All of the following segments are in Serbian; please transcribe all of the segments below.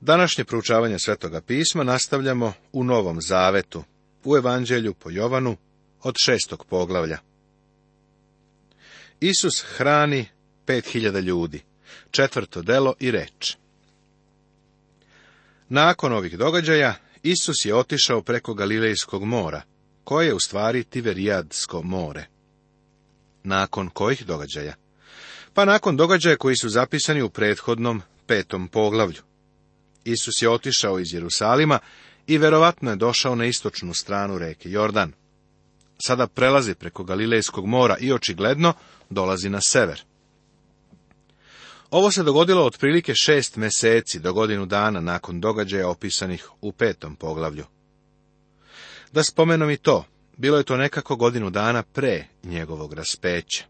Današnje proučavanje Svetoga pisma nastavljamo u Novom Zavetu, u Evanđelju po Jovanu od šestog poglavlja. Isus hrani pet hiljada ljudi, četvrto delo i reč. Nakon ovih događaja, Isus je otišao preko Galilejskog mora, koje je u stvari Tiverijadsko more. Nakon kojih događaja? Pa nakon događaja koji su zapisani u prethodnom petom poglavlju. Isus je otišao iz Jerusalima i verovatno je došao na istočnu stranu reke Jordan. Sada prelazi preko Galilejskog mora i očigledno dolazi na sever. Ovo se dogodilo otprilike šest meseci do godinu dana nakon događaja opisanih u petom poglavlju. Da spomenem i to, bilo je to nekako godinu dana pre njegovog raspeća.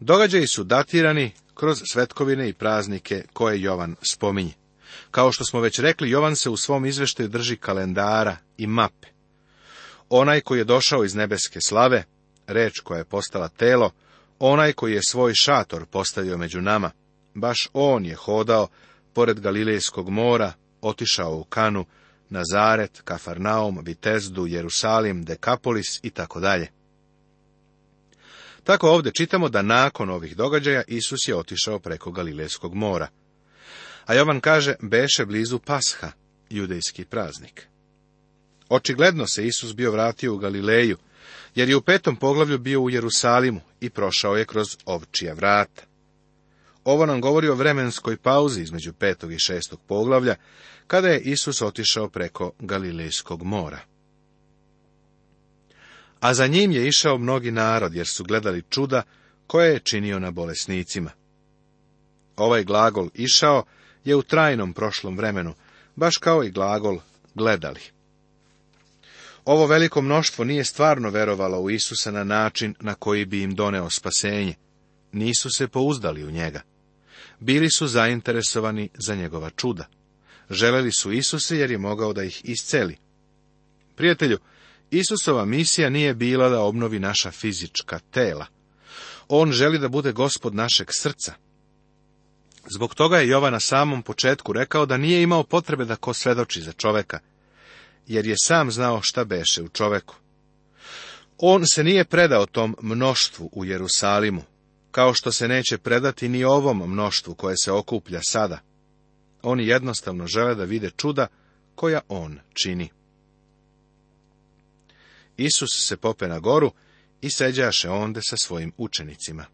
Događaji su datirani kroz svetkovine i praznike koje Jovan spominje. Kao što smo već rekli, Jovan se u svom izveštaju drži kalendara i mape. Onaj koji je došao iz nebeske slave, reč koja je postala telo, onaj koji je svoj šator postavio među nama, baš on je hodao pored Galilejskog mora, otišao u Kanu, Nazaret, Kafarnaum, Vitezdu, Jerusalim, Dekapolis i tako dalje. Tako ovdje čitamo da nakon ovih događaja Isus je otišao preko Galilejskog mora. A Jovan kaže, beše blizu Pasha, judejski praznik. Očigledno se Isus bio vratio u Galileju, jer je u petom poglavlju bio u Jerusalimu i prošao je kroz ovčija vrata. Ovo nam govori o vremenskoj pauzi između petog i šestog poglavlja, kada je Isus otišao preko Galilejskog mora a za njim je išao mnogi narod, jer su gledali čuda koje je činio na bolesnicima. Ovaj glagol išao je u trajnom prošlom vremenu, baš kao i glagol gledali. Ovo veliko mnoštvo nije stvarno verovalo u Isusa na način na koji bi im doneo spasenje. Nisu se pouzdali u njega. Bili su zainteresovani za njegova čuda. Želeli su Isuse jer je mogao da ih isceli. Prijatelju, Isusova misija nije bila da obnovi naša fizička tela. On želi da bude gospod našeg srca. Zbog toga je Jova na samom početku rekao da nije imao potrebe da ko svedoči za čoveka, jer je sam znao šta beše u čoveku. On se nije predao tom mnoštvu u Jerusalimu, kao što se neće predati ni ovom mnoštvu koje se okuplja sada. Oni jednostavno žele da vide čuda koja on čini. Isus se pope na goru i seđaše onda sa svojim učenicima.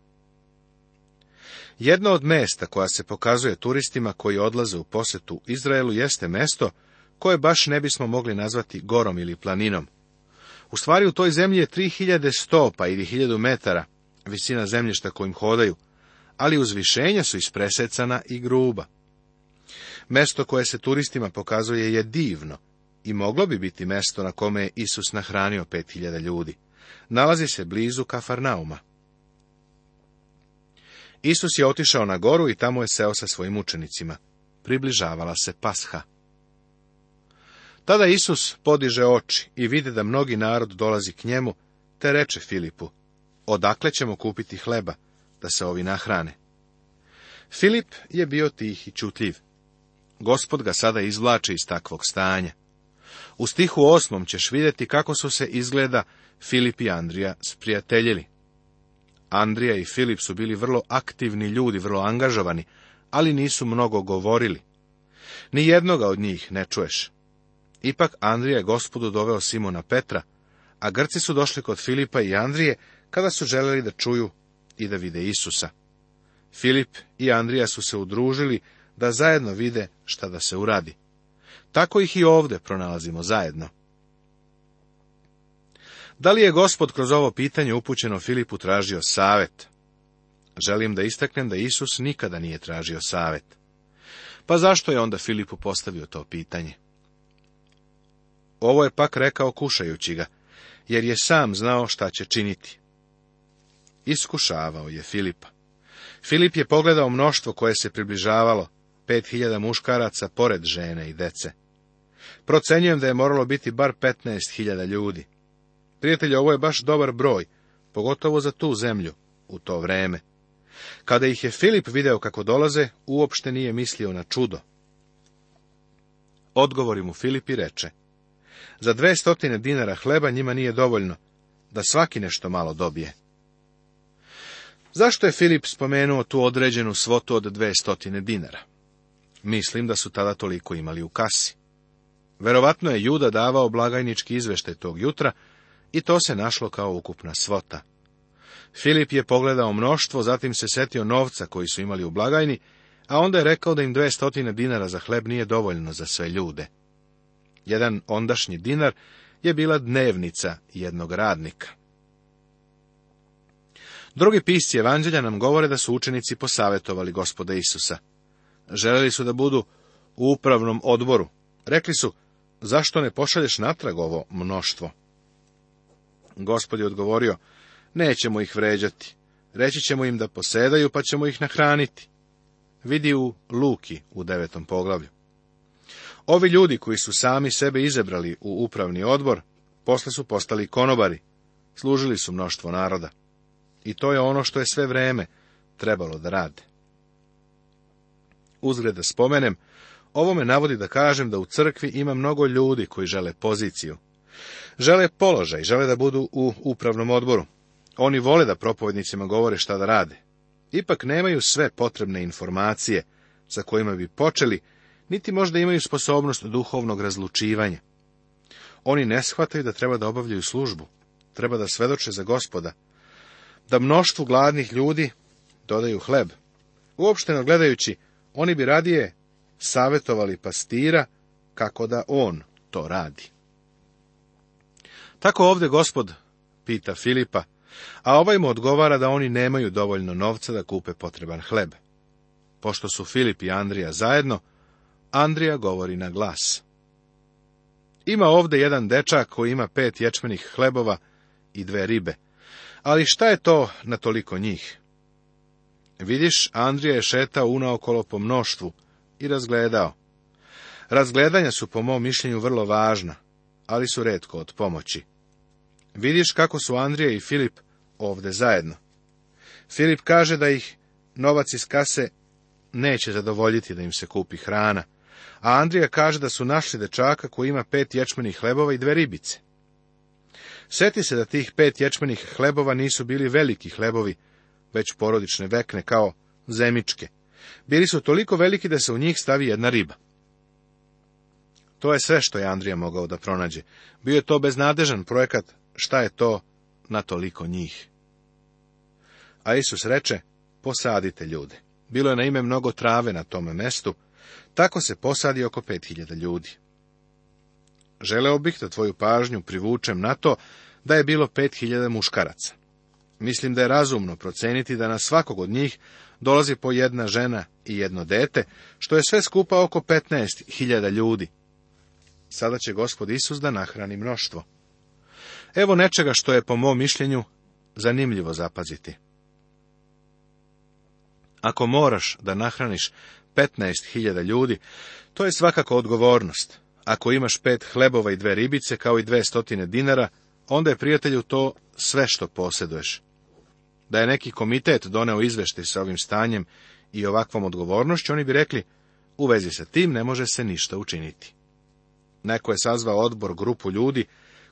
Jedno od mesta koja se pokazuje turistima koji odlaze u posetu Izraelu jeste mesto koje baš ne bismo mogli nazvati gorom ili planinom. U stvari u toj zemlji je 3100 pa ili 1000 metara visina zemljišta kojim hodaju, ali uzvišenja su ispresecana i gruba. Mesto koje se turistima pokazuje je divno i moglo bi biti mesto na kome je Isus nahranio pet hiljada ljudi. Nalazi se blizu Kafarnauma. Isus je otišao na goru i tamo je seo sa svojim učenicima. Približavala se pasha. Tada Isus podiže oči i vide da mnogi narod dolazi k njemu, te reče Filipu, odakle ćemo kupiti hleba, da se ovi nahrane. Filip je bio tih i čutljiv. Gospod ga sada izvlače iz takvog stanja. U stihu osmom ćeš vidjeti kako su se izgleda Filip i Andrija sprijateljili. Andrija i Filip su bili vrlo aktivni ljudi, vrlo angažovani, ali nisu mnogo govorili. Ni od njih ne čuješ. Ipak Andrija je gospodu doveo Simona Petra, a Grci su došli kod Filipa i Andrije kada su željeli da čuju i da vide Isusa. Filip i Andrija su se udružili da zajedno vide šta da se uradi. Tako ih i ovdje pronalazimo zajedno. Da li je gospod kroz ovo pitanje upućeno Filipu tražio savjet? Želim da istaknem da Isus nikada nije tražio savjet. Pa zašto je onda Filipu postavio to pitanje? Ovo je pak rekao kušajući ga, jer je sam znao šta će činiti. Iskušavao je Filipa. Filip je pogledao mnoštvo koje se približavalo, pet hiljada muškaraca pored žene i dece. Procenjujem da je moralo biti bar 15.000 ljudi. Prijatelji, ovo je baš dobar broj, pogotovo za tu zemlju, u to vreme. Kada ih je Filip video kako dolaze, uopšte nije mislio na čudo. Odgovori mu Filip i reče, za dve stotine dinara hleba njima nije dovoljno, da svaki nešto malo dobije. Zašto je Filip spomenuo tu određenu svotu od dve stotine dinara? Mislim da su tada toliko imali u kasi. Verovatno je Juda davao blagajnički izvještaj tog jutra i to se našlo kao ukupna svota. Filip je pogledao mnoštvo, zatim se setio novca koji su imali u blagajni, a onda je rekao da im dve stotine dinara za hleb nije dovoljno za sve ljude. Jedan ondašnji dinar je bila dnevnica jednog radnika. Drugi pisci evanđelja nam govore da su učenici posavetovali gospoda Isusa. Želeli su da budu u upravnom odboru. Rekli su, zašto ne pošalješ natrag ovo mnoštvo? Gospod je odgovorio, nećemo ih vređati, reći ćemo im da posedaju, pa ćemo ih nahraniti. Vidi u Luki u devetom poglavlju. Ovi ljudi koji su sami sebe izebrali u upravni odbor, posle su postali konobari, služili su mnoštvo naroda. I to je ono što je sve vreme trebalo da rade. da spomenem ovo me navodi da kažem da u crkvi ima mnogo ljudi koji žele poziciju. Žele položaj, žele da budu u upravnom odboru. Oni vole da propovednicima govore šta da rade. Ipak nemaju sve potrebne informacije sa kojima bi počeli, niti možda imaju sposobnost duhovnog razlučivanja. Oni ne shvataju da treba da obavljaju službu, treba da svedoče za gospoda, da mnoštvu gladnih ljudi dodaju hleb. Uopšteno gledajući, oni bi radije savjetovali pastira kako da on to radi. Tako ovdje gospod pita Filipa, a ovaj mu odgovara da oni nemaju dovoljno novca da kupe potreban hleb. Pošto su Filip i Andrija zajedno, Andrija govori na glas. Ima ovdje jedan dečak koji ima pet ječmenih hlebova i dve ribe. Ali šta je to na toliko njih? Vidiš, Andrija je šetao unaokolo po mnoštvu, i razgledao. Razgledanja su po mom mišljenju vrlo važna, ali su redko od pomoći. Vidiš kako su Andrija i Filip ovde zajedno. Filip kaže da ih novac iz kase neće zadovoljiti da im se kupi hrana, a Andrija kaže da su našli dečaka koji ima pet ječmenih hlebova i dve ribice. Sjeti se da tih pet ječmenih hlebova nisu bili veliki hlebovi, već porodične vekne kao zemičke, bili su toliko veliki da se u njih stavi jedna riba. To je sve što je Andrija mogao da pronađe. Bio je to beznadežan projekat, šta je to na toliko njih. A Isus reče, posadite ljude. Bilo je na ime mnogo trave na tome mestu, tako se posadi oko pet hiljada ljudi. Želeo bih da tvoju pažnju privučem na to da je bilo pet hiljada muškaraca. Mislim da je razumno proceniti da na svakog od njih dolazi po jedna žena i jedno dete, što je sve skupa oko 15.000 ljudi. Sada će gospod Isus da nahrani mnoštvo. Evo nečega što je po mom mišljenju zanimljivo zapaziti. Ako moraš da nahraniš 15.000 ljudi, to je svakako odgovornost. Ako imaš pet hlebova i dve ribice, kao i dve stotine dinara, onda je prijatelju to sve što posjeduješ. Da je neki komitet doneo izveštaj sa ovim stanjem i ovakvom odgovornošću, oni bi rekli, u vezi sa tim ne može se ništa učiniti. Neko je sazvao odbor grupu ljudi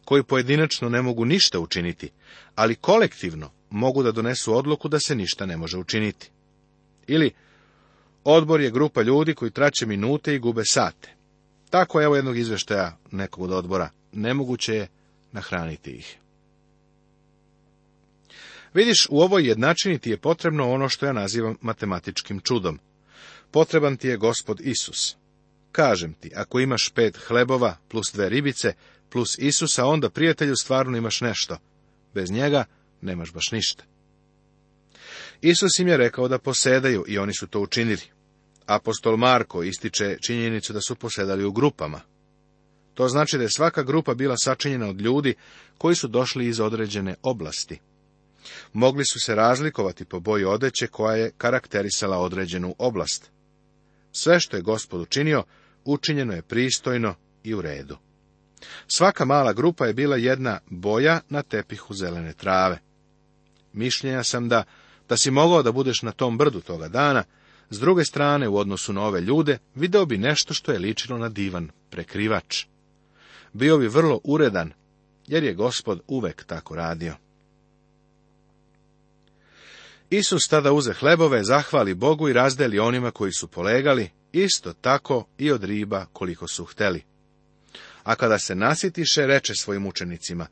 koji pojedinačno ne mogu ništa učiniti, ali kolektivno mogu da donesu odluku da se ništa ne može učiniti. Ili, odbor je grupa ljudi koji traće minute i gube sate. Tako je evo jednog izveštaja nekog od odbora. Nemoguće je nahraniti ih. Vidiš, u ovoj jednačini ti je potrebno ono što ja nazivam matematičkim čudom. Potreban ti je gospod Isus. Kažem ti, ako imaš pet hlebova plus dve ribice plus Isusa, onda prijatelju stvarno imaš nešto. Bez njega nemaš baš ništa. Isus im je rekao da posedaju i oni su to učinili. Apostol Marko ističe činjenicu da su posedali u grupama. To znači da je svaka grupa bila sačinjena od ljudi koji su došli iz određene oblasti. Mogli su se razlikovati po boji odeće koja je karakterisala određenu oblast. Sve što je gospod učinio, učinjeno je pristojno i u redu. Svaka mala grupa je bila jedna boja na tepihu zelene trave. Mišljenja sam da, da si mogao da budeš na tom brdu toga dana, s druge strane, u odnosu na ove ljude, video bi nešto što je ličilo na divan prekrivač. Bio bi vrlo uredan, jer je gospod uvek tako radio. Isus tada uze hlebove, zahvali Bogu i razdeli onima koji su polegali, isto tako i od riba koliko su hteli. A kada se nasitiše, reče svojim učenicima,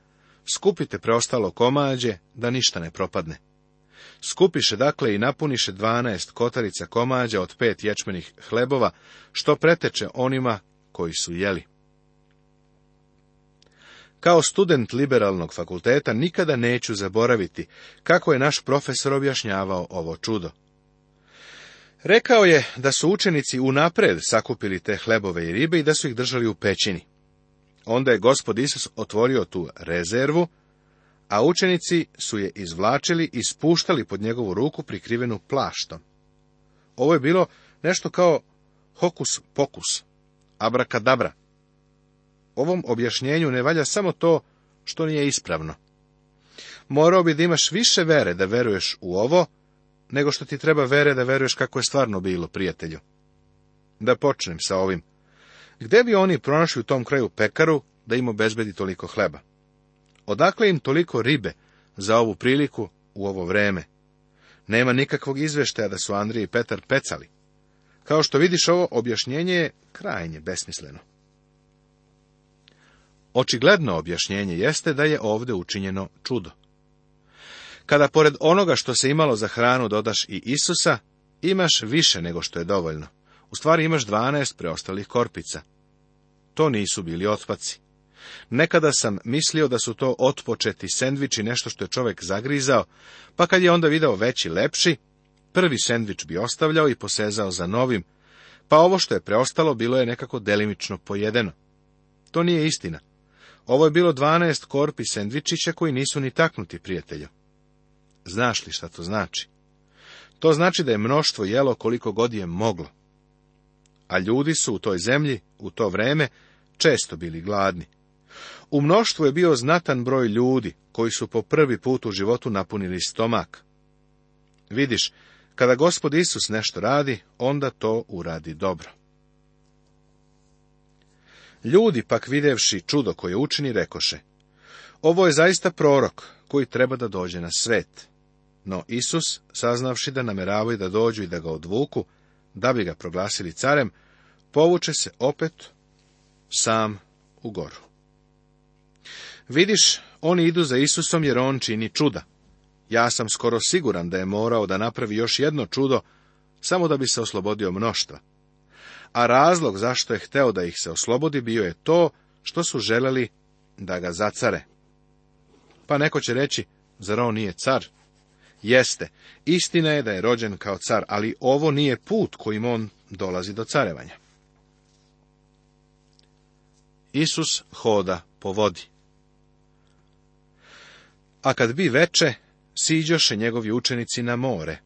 skupite preostalo komađe, da ništa ne propadne. Skupiše dakle i napuniše dvanaest kotarica komađa od pet ječmenih hlebova, što preteče onima koji su jeli. Kao student liberalnog fakulteta nikada neću zaboraviti kako je naš profesor objašnjavao ovo čudo. Rekao je da su učenici unapred sakupili te hlebove i ribe i da su ih držali u pećini. Onda je gospod Isus otvorio tu rezervu, a učenici su je izvlačili i spuštali pod njegovu ruku prikrivenu plaštom. Ovo je bilo nešto kao hokus pokus, abrakadabra. Ovom objašnjenju ne valja samo to što nije ispravno. Morao bi da imaš više vere da veruješ u ovo, nego što ti treba vere da veruješ kako je stvarno bilo, prijatelju. Da počnem sa ovim. Gde bi oni pronašli u tom kraju pekaru da im obezbedi toliko hleba? Odakle im toliko ribe za ovu priliku u ovo vreme? Nema nikakvog izveštaja da su Andrije i Petar pecali. Kao što vidiš, ovo objašnjenje je krajnje besmisleno. Očigledno objašnjenje jeste da je ovdje učinjeno čudo. Kada pored onoga što se imalo za hranu dodaš i Isusa, imaš više nego što je dovoljno. U stvari imaš 12 preostalih korpica. To nisu bili otpaci. Nekada sam mislio da su to otpočeti sendviči, nešto što je čovjek zagrizao, pa kad je onda video veći lepši, prvi sendvič bi ostavljao i posezao za novim, pa ovo što je preostalo bilo je nekako delimično pojedeno. To nije istina. Ovo je bilo dvanaest korpi sendvičića koji nisu ni taknuti prijatelju. Znaš li šta to znači? To znači da je mnoštvo jelo koliko god je moglo. A ljudi su u toj zemlji, u to vreme, često bili gladni. U mnoštvu je bio znatan broj ljudi, koji su po prvi put u životu napunili stomak. Vidiš, kada gospod Isus nešto radi, onda to uradi dobro. Ljudi, pak videvši čudo koje učini, rekoše, ovo je zaista prorok koji treba da dođe na svet. No Isus, saznavši da nameravaju da dođu i da ga odvuku, da bi ga proglasili carem, povuče se opet sam u goru. Vidiš, oni idu za Isusom jer on čini čuda. Ja sam skoro siguran da je morao da napravi još jedno čudo, samo da bi se oslobodio mnoštva a razlog zašto je hteo da ih se oslobodi bio je to što su želeli da ga zacare. Pa neko će reći, zar on nije car? Jeste, istina je da je rođen kao car, ali ovo nije put kojim on dolazi do carevanja. Isus hoda po vodi. A kad bi veče, siđoše njegovi učenici na more,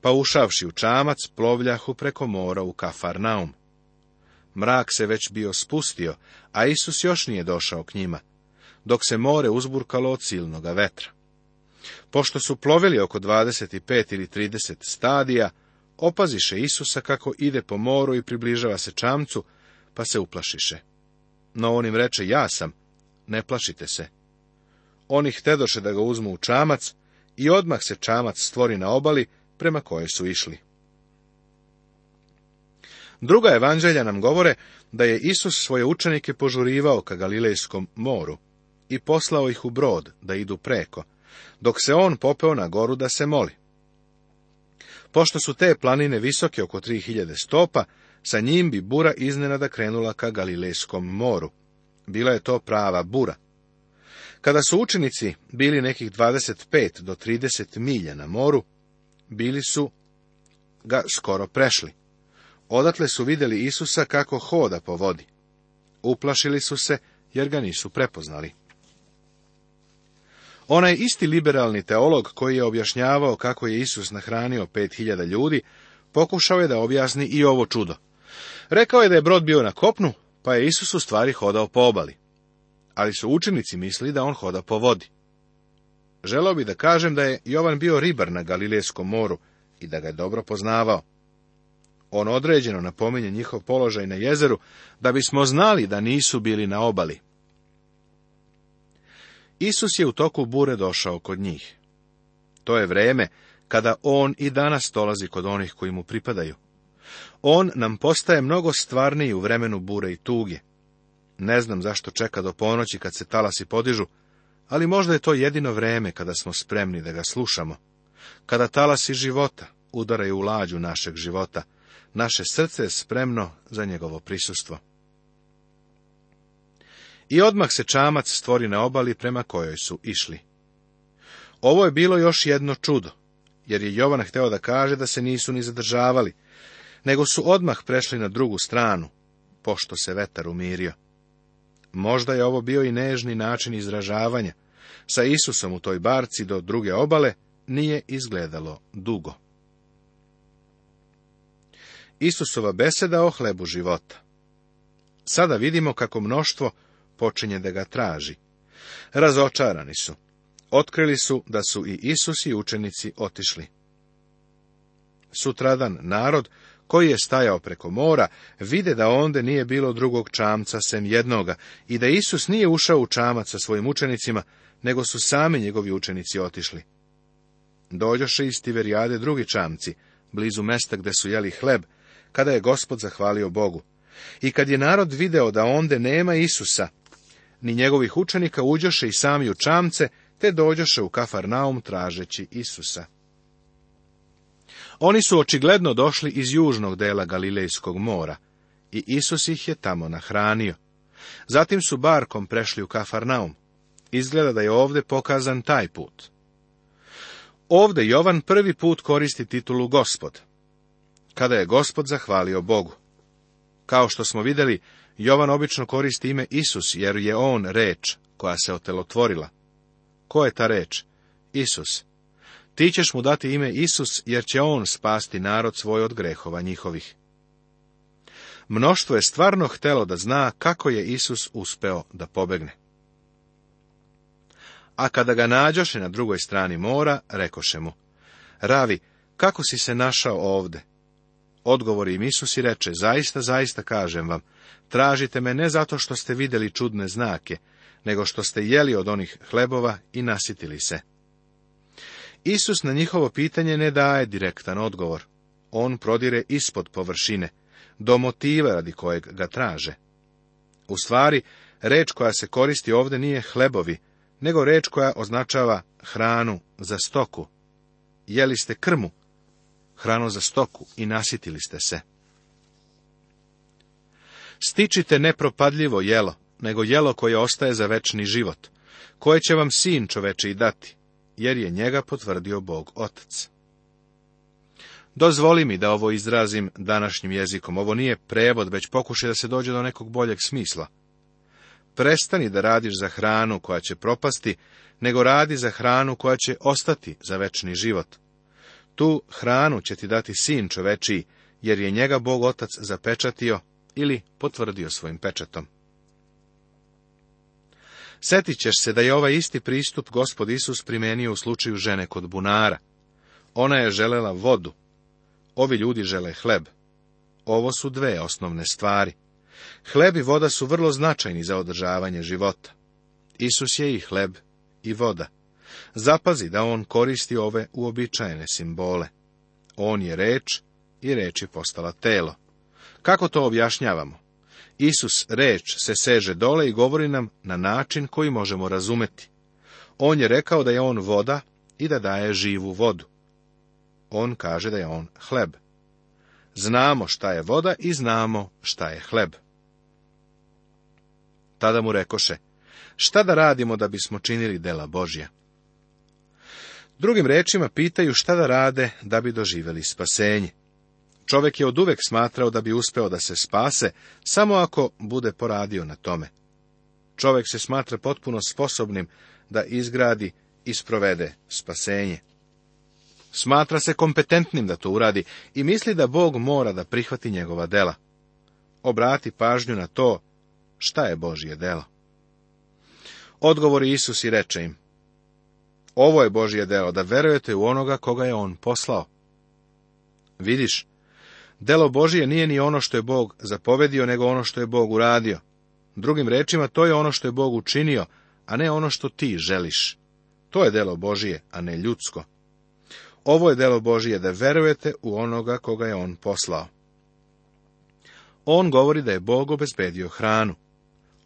pa ušavši u čamac, plovljahu preko mora u Kafarnaum. Mrak se već bio spustio, a Isus još nije došao k njima, dok se more uzburkalo od silnoga vetra. Pošto su plovili oko 25 ili 30 stadija, opaziše Isusa kako ide po moru i približava se čamcu, pa se uplašiše. No on im reče, ja sam, ne plašite se. Oni htedoše da ga uzmu u čamac i odmah se čamac stvori na obali prema kojoj su išli. Druga evanđelja nam govore da je Isus svoje učenike požurivao ka Galilejskom moru i poslao ih u brod da idu preko, dok se on popeo na goru da se moli. Pošto su te planine visoke oko 3000 stopa, sa njim bi bura iznenada krenula ka Galilejskom moru. Bila je to prava bura. Kada su učenici bili nekih 25 do 30 milja na moru, bili su ga skoro prešli. Odatle su vidjeli Isusa kako hoda po vodi. Uplašili su se, jer ga nisu prepoznali. Onaj isti liberalni teolog koji je objašnjavao kako je Isus nahranio pet hiljada ljudi, pokušao je da objasni i ovo čudo. Rekao je da je brod bio na kopnu, pa je Isus u stvari hodao po obali. Ali su učenici misli da on hoda po vodi. Želao bi da kažem da je Jovan bio ribar na Galilejskom moru i da ga je dobro poznavao. On određeno napominje njihov položaj na jezeru, da bismo znali da nisu bili na obali. Isus je u toku bure došao kod njih. To je vreme kada on i danas dolazi kod onih koji mu pripadaju. On nam postaje mnogo stvarniji u vremenu bure i tuge. Ne znam zašto čeka do ponoći kad se talasi podižu, ali možda je to jedino vreme kada smo spremni da ga slušamo. Kada talasi života udaraju u lađu našeg života, naše srce je spremno za njegovo prisustvo. I odmah se čamac stvori na obali prema kojoj su išli. Ovo je bilo još jedno čudo, jer je Jovan hteo da kaže da se nisu ni zadržavali, nego su odmah prešli na drugu stranu, pošto se vetar umirio. Možda je ovo bio i nežni način izražavanja. Sa Isusom u toj barci do druge obale nije izgledalo dugo. Isusova beseda o hlebu života. Sada vidimo kako mnoštvo počinje da ga traži. Razočarani su. Otkrili su da su i Isus i učenici otišli. Sutradan narod, koji je stajao preko mora, vide da onda nije bilo drugog čamca sem jednoga i da Isus nije ušao u čamac sa svojim učenicima, nego su sami njegovi učenici otišli. Dođoše iz Tiverijade drugi čamci, blizu mesta gde su jeli hleb, kada je gospod zahvalio Bogu. I kad je narod video da onde nema Isusa, ni njegovih učenika uđoše i sami u čamce, te dođoše u Kafarnaum tražeći Isusa. Oni su očigledno došli iz južnog dela Galilejskog mora, i Isus ih je tamo nahranio. Zatim su barkom prešli u Kafarnaum. Izgleda da je ovdje pokazan taj put. Ovdje Jovan prvi put koristi titulu gospod kada je gospod zahvalio Bogu. Kao što smo vidjeli, Jovan obično koristi ime Isus, jer je on reč koja se otelotvorila. Ko je ta reč? Isus. Ti ćeš mu dati ime Isus, jer će on spasti narod svoj od grehova njihovih. Mnoštvo je stvarno htelo da zna kako je Isus uspeo da pobegne. A kada ga nađoše na drugoj strani mora, rekoše mu, Ravi, kako si se našao ovde? Odgovori im Isus i reče, zaista, zaista kažem vam, tražite me ne zato što ste vidjeli čudne znake, nego što ste jeli od onih hlebova i nasitili se. Isus na njihovo pitanje ne daje direktan odgovor. On prodire ispod površine, do motiva radi kojeg ga traže. U stvari, reč koja se koristi ovde nije hlebovi, nego reč koja označava hranu za stoku. Jeli ste krmu, hranu za stoku i nasitili ste se. Stičite nepropadljivo jelo, nego jelo koje ostaje za večni život, koje će vam sin čoveče i dati, jer je njega potvrdio Bog Otac. Dozvoli mi da ovo izrazim današnjim jezikom. Ovo nije prevod, već pokušaj da se dođe do nekog boljeg smisla. Prestani da radiš za hranu koja će propasti, nego radi za hranu koja će ostati za večni život, tu hranu će ti dati sin čovečiji, jer je njega Bog otac zapečatio ili potvrdio svojim pečatom. Sjetit ćeš se da je ovaj isti pristup gospod Isus primenio u slučaju žene kod bunara. Ona je želela vodu. Ovi ljudi žele hleb. Ovo su dve osnovne stvari. Hleb i voda su vrlo značajni za održavanje života. Isus je i hleb i voda. Zapazi da on koristi ove uobičajene simbole. On je reč i reč je postala telo. Kako to objašnjavamo? Isus reč se seže dole i govori nam na način koji možemo razumeti. On je rekao da je on voda i da daje živu vodu. On kaže da je on hleb. Znamo šta je voda i znamo šta je hleb. Tada mu rekoše, šta da radimo da bismo činili dela Božja? Drugim rečima pitaju šta da rade da bi doživjeli spasenje. Čovjek je oduvek smatrao da bi uspeo da se spase samo ako bude poradio na tome. Čovjek se smatra potpuno sposobnim da izgradi i sprovede spasenje. Smatra se kompetentnim da to uradi i misli da Bog mora da prihvati njegova dela. Obrati pažnju na to šta je Božje delo. Odgovori Isus i reče im, ovo je Božje delo, da verujete u onoga koga je On poslao. Vidiš, delo Božije nije ni ono što je Bog zapovedio, nego ono što je Bog uradio. Drugim rečima, to je ono što je Bog učinio, a ne ono što ti želiš. To je delo Božije, a ne ljudsko. Ovo je delo Božije, da verujete u onoga koga je On poslao. On govori da je Bog obezbedio hranu.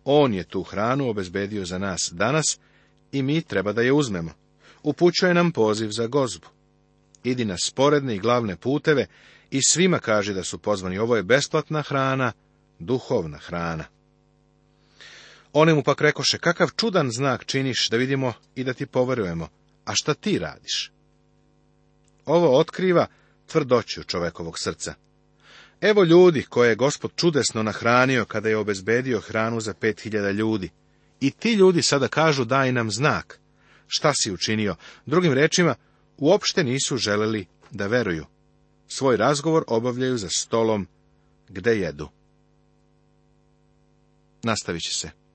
On je tu hranu obezbedio za nas danas i mi treba da je uzmemo upućuje nam poziv za gozbu. Idi na sporedne i glavne puteve i svima kaže da su pozvani. Ovo je besplatna hrana, duhovna hrana. Oni mu pak rekoše, kakav čudan znak činiš da vidimo i da ti poverujemo, a šta ti radiš? Ovo otkriva tvrdoću čovekovog srca. Evo ljudi koje je gospod čudesno nahranio kada je obezbedio hranu za pet hiljada ljudi. I ti ljudi sada kažu daj nam znak šta si učinio. Drugim rečima, uopšte nisu želeli da veruju. Svoj razgovor obavljaju za stolom gde jedu. Nastavit će se.